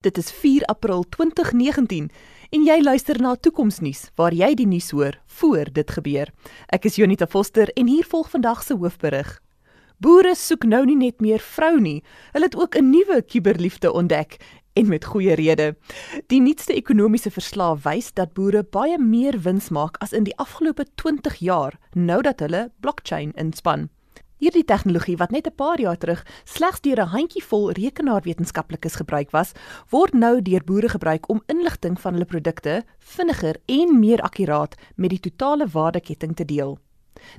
Dit is 4 April 2019 en jy luister na Toekomsnuus waar jy die nuus hoor voor dit gebeur. Ek is Jonita Foster en hier volg vandag se hoofberig. Boere soek nou nie net meer vrou nie, hulle het ook 'n nuwe kuberliefde ontdek en met goeie rede. Die nuutste ekonomiese verslag wys dat boere baie meer wins maak as in die afgelope 20 jaar nou dat hulle blockchain inspann. Hierdie tegnologie wat net 'n paar jaar terug slegs deur 'n handjievol rekenaarwetenskaplikes gebruik was, word nou deur boere gebruik om inligting van hulle produkte vinniger en meer akkuraat met die totale waardeketting te deel.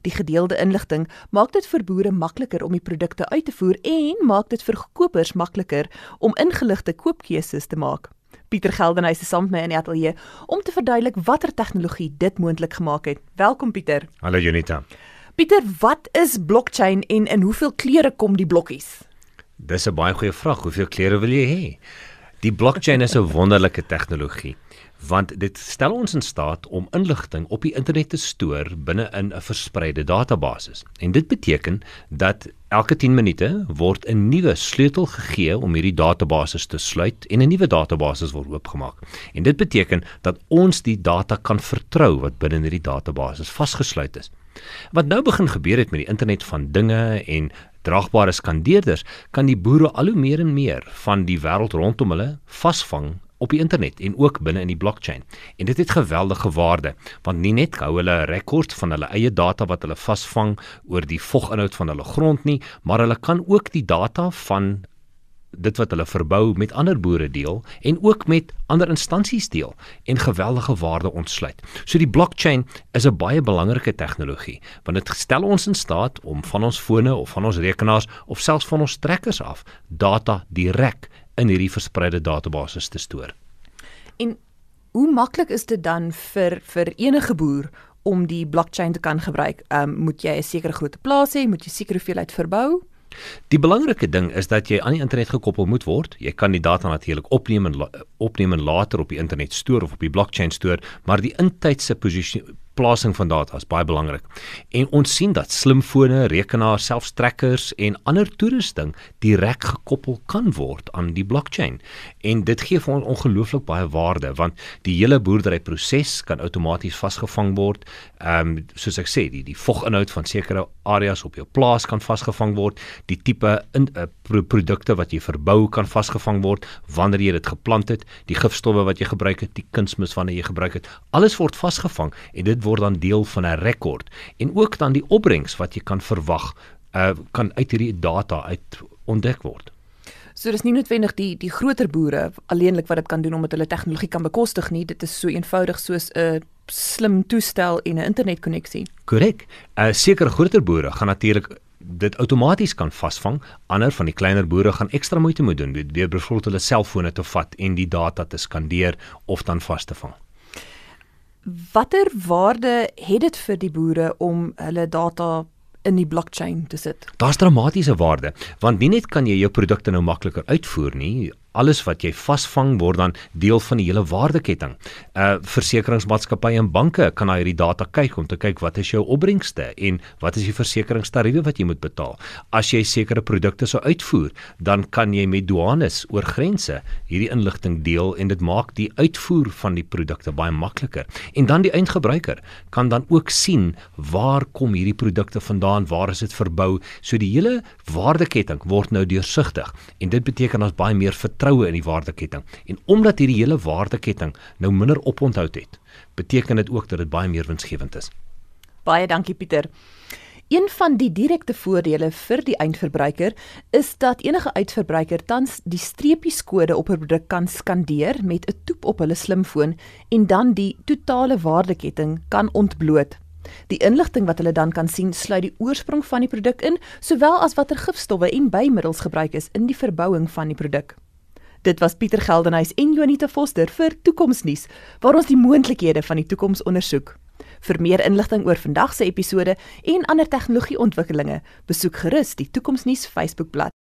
Die gedeelde inligting maak dit vir boere makliker om die produkte uit te voer en maak dit vir kopers makliker om ingeligte koopkeuses te maak. Pieter Geldenhuys is saam met my in die ateljee om te verduidelik watter tegnologie dit moontlik gemaak het. Welkom Pieter. Hallo Junita. Pieter, wat is blockchain en in hoeveel kleure kom die blokkies? Dis 'n baie goeie vraag. Hoeveel kleure wil jy hê? Die blockchain is 'n wonderlike tegnologie want dit stel ons in staat om inligting op die internet te stoor binne in 'n verspreide database. En dit beteken dat elke 10 minute word 'n nuwe sleutel gegee om hierdie database te sluit en 'n nuwe database word oopgemaak. En dit beteken dat ons die data kan vertrou wat binne in hierdie database vasgesluit is. Wat nou begin gebeur het met die internet van dinge en draagbare skandeerders, kan die boere al hoe meer en meer van die wêreld rondom hulle vasvang op die internet en ook binne in die blockchain. En dit het geweldige waarde want nie net hou hulle 'n rekord van hulle eie data wat hulle vasvang oor die voginhoud van hulle grond nie, maar hulle kan ook die data van dit wat hulle verbou met ander boere deel en ook met ander instansies deel en geweldige waarde ontsluit. So die blockchain is 'n baie belangrike tegnologie want dit stel ons in staat om van ons fone of van ons rekenaars of selfs van ons trekkers af data direk in hierdie verspreide databases te stoor. En hoe maklik is dit dan vir vir enige boer om die blockchain te kan gebruik? Ehm um, moet jy 'n sekere grootte plaas hê, moet jy sekere hoeveelheid verbou? Die belangrike ding is dat jy aan die internet gekoppel moet word. Jy kan die data natuurlik opneem en opneem en later op die internet stoor of op die blockchain stoor, maar die intydse posisie plasing van data is baie belangrik. En ons sien dat slimfone, rekenaars, selfs trekkers en ander toerusting direk gekoppel kan word aan die blockchain. En dit gee vir ons ongelooflik baie waarde want die hele boerderyproses kan outomaties vasgevang word. Ehm um, soos ek sê, die die voginhoud van sekere areas op jou plaas kan vasgevang word. Die tipe in uh, pro produkte wat jy verbou kan vasgevang word wanneer jy dit geplant het, die gifstowwe wat jy gebruik het, die kunsmis wanneer jy gebruik het. Alles word vasgevang en dit word dan deel van 'n rekord en ook dan die opbrengs wat jy kan verwag uh, kan uit hierdie data uit ontdek word. So dis nie noodwendig die die groter boere alleenlik wat dit kan doen omdat hulle tegnologie kan bekostig nie, dit is so eenvoudig soos 'n slim toestel en 'n internetkonneksie. Korrek. uh, Sekere groter boere gaan natuurlik dit outomaties kan vasvang. Ander van die kleiner boere gaan ekstra moeite moet doen deur byvoorbeeld hulle selfone te vat en die data te skandeer of dan vas te vang. Watter waarde het dit vir die boere om hulle data in die blockchain te sit? Daar's dramatiese waarde, want nie net kan jy jou produkte nou makliker uitvoer nie, alles wat jy vasvang word dan deel van die hele waardeketting. Uh versekeringsmaatskappye en banke kan na hierdie data kyk om te kyk wat is jou opbrengste en wat is die versekeringstariewe wat jy moet betaal. As jy sekere produkte sou uitvoer, dan kan jy met douanes oor grense hierdie inligting deel en dit maak die uitvoer van die produkte baie makliker. En dan die eindgebruiker kan dan ook sien waar kom hierdie produkte vandaan, waar is dit verbou, so die hele waardeketting word nou deursigtig. En dit beteken ons baie meer vertroue in die waardeketting. En omdat hierdie hele waardeketting nou minder oponthoud het, beteken dit ook dat dit baie meer winsgewend is. Baie dankie Pieter. Een van die direkte voordele vir die eindverbruiker is dat enige uitverbruiker tans die streepieskode op 'n produk kan skandeer met 'n toep op hulle slimfoon en dan die totale waardeketting kan ontbloot. Die inligting wat hulle dan kan sien, sluit die oorsprong van die produk in, sowel as watter gifstowwe en bymiddels gebruik is in die verbouing van die produk. Dit was Pieter Geldenhuys en Jonita Foster vir Toekomsnuus, waar ons die moontlikhede van die toekoms ondersoek. Vir meer inligting oor vandag se episode en ander tegnologieontwikkelinge, besoek gerus die Toekomsnuus Facebookblad.